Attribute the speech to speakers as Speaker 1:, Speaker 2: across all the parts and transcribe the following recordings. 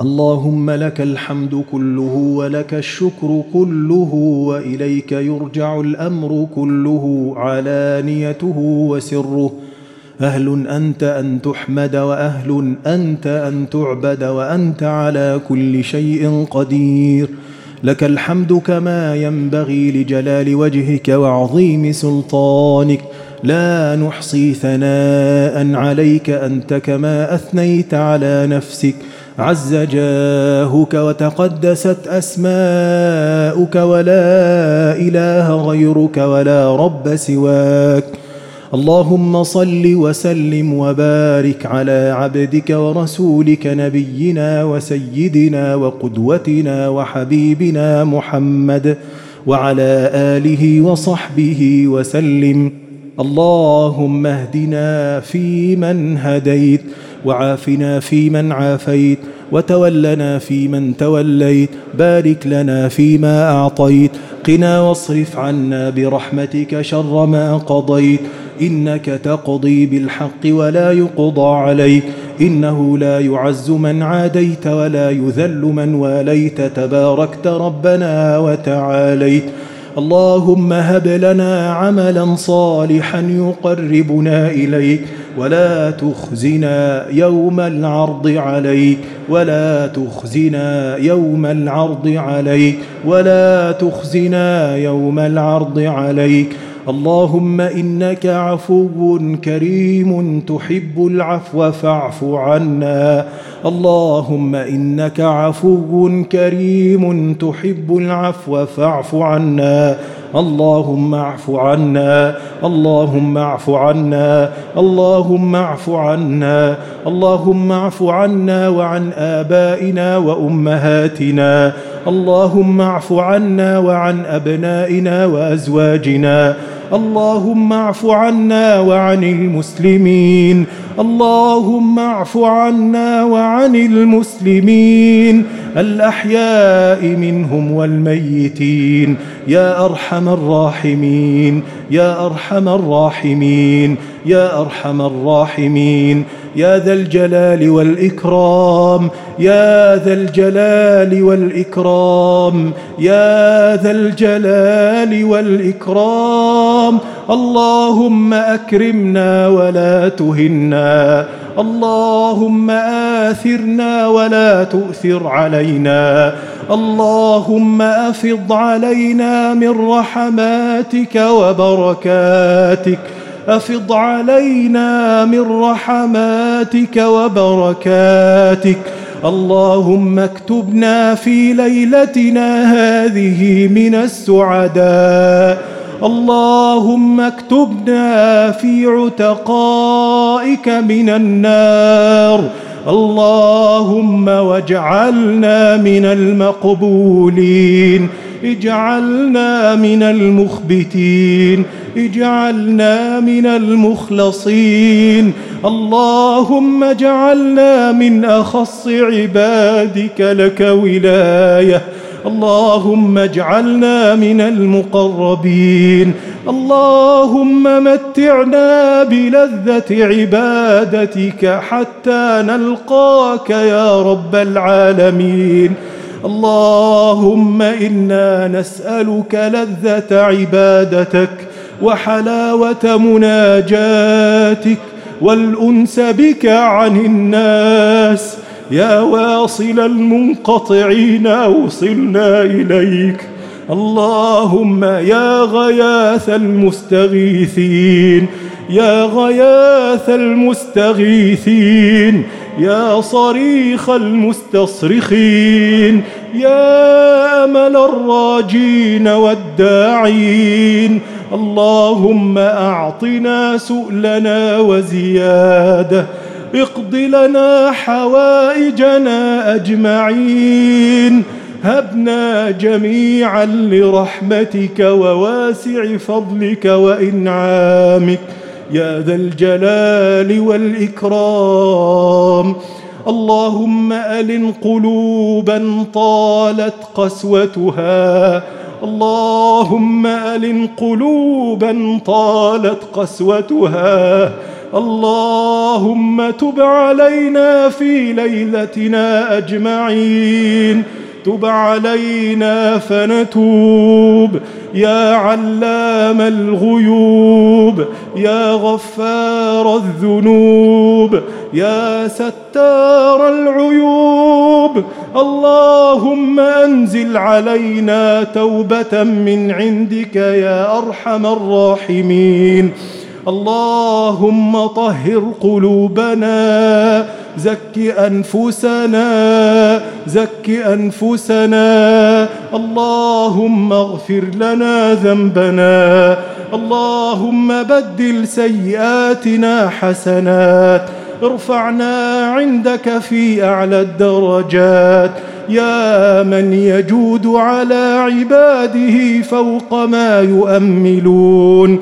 Speaker 1: اللهم لك الحمد كله ولك الشكر كله وإليك يرجع الأمر كله علانيته وسره. أهل أنت أن تحمد وأهل أنت أن تعبد وأنت على كل شيء قدير. لك الحمد كما ينبغي لجلال وجهك وعظيم سلطانك. لا نحصي ثناء عليك أنت كما أثنيت على نفسك. عز جاهك وتقدست أسماؤك ولا إله غيرك ولا رب سواك. اللهم صل وسلم وبارك على عبدك ورسولك نبينا وسيدنا وقدوتنا وحبيبنا محمد وعلى آله وصحبه وسلم. اللهم اهدنا فيمن هديت. وعافنا فيمن عافيت وتولنا فيمن توليت بارك لنا فيما أعطيت. قنا واصرف عنا برحمتك شر ما قضيت. إنك تقضي بالحق ولا يقضى عليك. إنه لا يعز من عاديت ولا يذل من واليت. تباركت ربنا وتعاليت. اللهم هب لنا عملا صالحا يقربنا إليك. ولا تخزنا يوم العرض عليك ولا تخزنا يوم العرض عليك ولا تخزنا يوم العرض عليك. اللهم إنك عفو كريم تحب العفو فاعف عنا. اللهم إنك عفو كريم تحب العفو فاعف عنا. اللهم اعف عنا. اللهم اعف عنا. اللهم اعف عنا. اللهم اعف عنا وعن آبائنا وأمهاتنا. اللهم اعف عنا وعن أبنائنا وأزواجنا. اللهم اعف عنا وعن المسلمين. اللهم اعف عنا وعن المسلمين. الأحياء منهم والميتين. يا أرحم الراحمين. يا أرحم الراحمين. يا أرحم الراحمين. يا ذا الجلال والإكرام. يا ذا الجلال والإكرام. يا ذا الجلال والإكرام. اللهم أكرمنا ولا تهنا. اللهم آثرنا ولا تؤثر علينا. اللهم أفض علينا من رحماتك وبركاتك. أفض علينا من رحماتك وبركاتك. اللهم اكتبنا في ليلتنا هذه من السعداء. اللهم اكتبنا في عتقائك من النار. اللهم واجعلنا من المقبولين. اجعلنا من المخبتين. اجعلنا من المخلصين. اللهم اجعلنا من أخص عبادك لك ولاية. اللهم اجعلنا من المقربين. اللهم متعنا بلذة عبادتك حتى نلقاك يا رب العالمين. اللهم إنا نسألك لذة عبادتك وحلاوة مناجاتك والأنس بك عن الناس. يا واصل المنقطعين أوصلنا إليك. اللهم يا غياث المستغيثين يا غياث المستغيثين يا صريخ المستصرخين يا أمل الراجين والداعين. اللهم أعطنا سؤلنا وزيادة. اقض لنا حوائجنا أجمعين. هبنا جميعا لرحمتك وواسع فضلك وإنعامك. يا ذا الجلال والإكرام. اللهم ألن قلوبا طالت قسوتها. اللهم ألن قلوبا طالت قسوتها. اللهم تب علينا في ليلتنا أجمعين. تب علينا فنتوب. يا علام الغيوب. يا غفار الذنوب. يا ستار العيوب. اللهم أنزل علينا توبة من عندك يا أرحم الراحمين. اللهم طهر قلوبنا زك أنفسنا زك أنفسنا. اللهم اغفر لنا ذنبنا اللهم بدل سيئاتنا حسنات. ارفعنا عندك في أعلى الدرجات. يا من يجود على عباده فوق ما يؤملون.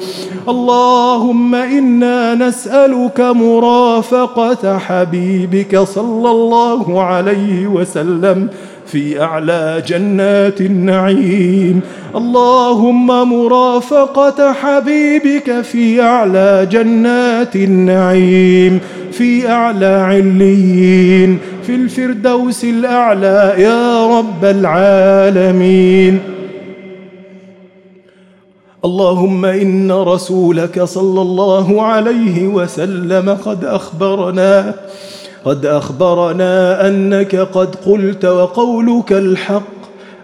Speaker 1: اللهم إنا نسألك مرافقة حبيبك صلى الله عليه وسلم في أعلى جنات النعيم. اللهم مرافقة حبيبك في أعلى جنات النعيم في أعلى عليين. في الفردوس الأعلى يا رب العالمين. اللهم إن رسولك صلى الله عليه وسلم قد أخبرنا قد أخبرنا أنك قد قلت وقولك الحق.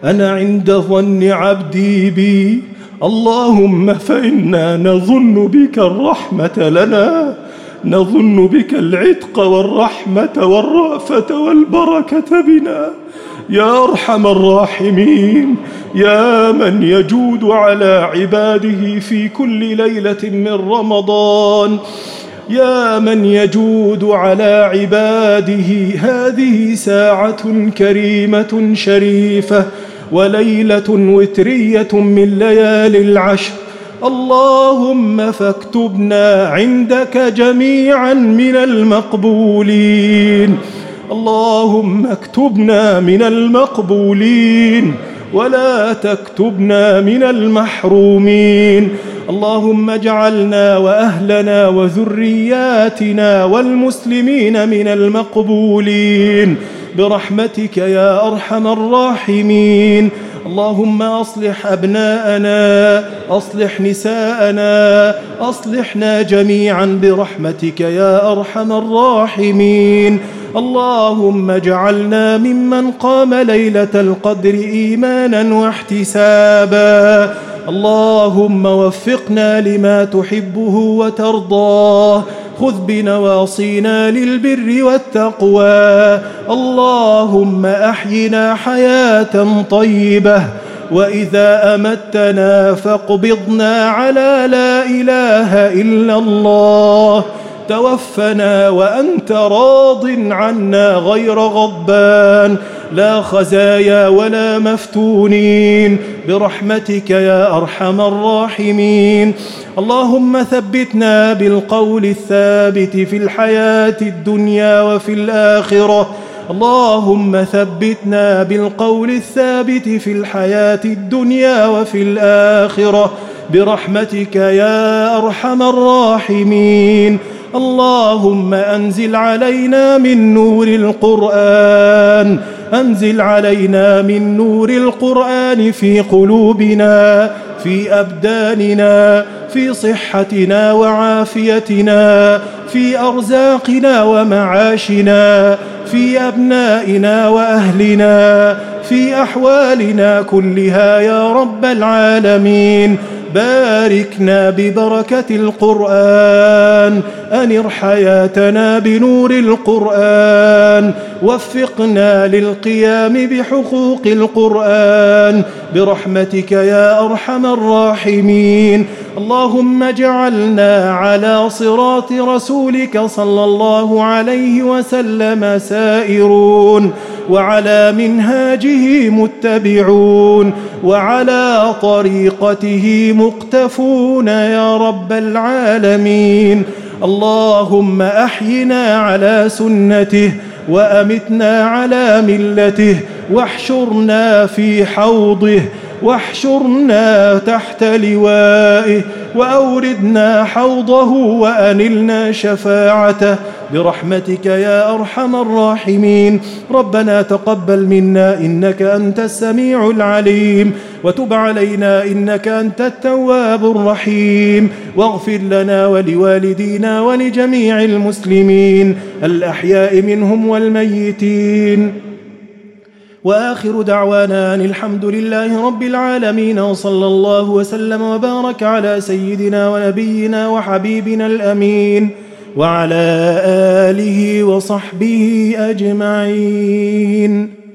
Speaker 1: أنا عند ظن عبدي بي. اللهم فإنا نظن بك الرحمة لنا. نظن بك العتق والرحمة والرأفة والبركة بنا. يا أرحم الراحمين يا من يجود على عباده في كل ليلة من رمضان. يا من يجود على عباده هذه ساعة كريمة شريفة وليلة وترية من ليالي العشر. اللهم فاكتبنا عندك جميعا من المقبولين. اللهم اكتبنا من المقبولين ولا تكتبنا من المحرومين. اللهم اجعلنا وأهلنا وذرياتنا والمسلمين من المقبولين. برحمتك يا أرحم الراحمين. اللهم أصلح أبناءنا أصلح نساءنا أصلحنا جميعا برحمتك يا أرحم الراحمين. اللهم اجعلنا ممن قام ليلة القدر ايمانا واحتسابا. اللهم وفقنا لما تحبه وترضاه. خذ بنواصينا للبر والتقوى. اللهم أحينا حياة طيبة وإذا أمتنا فاقبضنا على لا إله إلا الله. توفنا وأنت راض عنا غير غضبان. لا خزايا ولا مفتونين. برحمتك يا أرحم الراحمين. اللهم ثبتنا بالقول الثابت في الحياة الدنيا وفي الآخرة. اللهم ثبتنا بالقول الثابت في الحياة الدنيا وفي الآخرة. برحمتك يا أرحم الراحمين. اللهم أنزل علينا من نور القرآن. أنزل علينا من نور القرآن في قلوبنا في أبداننا في صحتنا وعافيتنا في أرزاقنا ومعاشنا في أبنائنا وأهلنا في أحوالنا كلها يا رب العالمين. باركنا ببركة القرآن. أنر حياتنا بنور القرآن. وفقنا للقيام بحقوق القرآن. برحمتك يا أرحم الراحمين. اللهم اجعلنا على صراط رسولك صلى الله عليه وسلم سائرون وعلى منهاجه متبعون وعلى طريقته مقتفون يا رب العالمين. اللهم أحينا على سنته وأمتنا على ملته واحشرنا في حوضه واحشرنا تحت لوائه وأوردنا حوضه وأنلنا شفاعته. برحمتك يا أرحم الراحمين. ربنا تقبل منا إنك أنت السميع العليم. وتب علينا إنك أنت التواب الرحيم. واغفر لنا ولوالدينا ولجميع المسلمين. الأحياء منهم والميتين. وآخر دعوانا أن الحمد لله رب العالمين وصلى الله وسلم وبارك على سيدنا ونبينا وحبيبنا الأمين وعلى آله وصحبه أجمعين.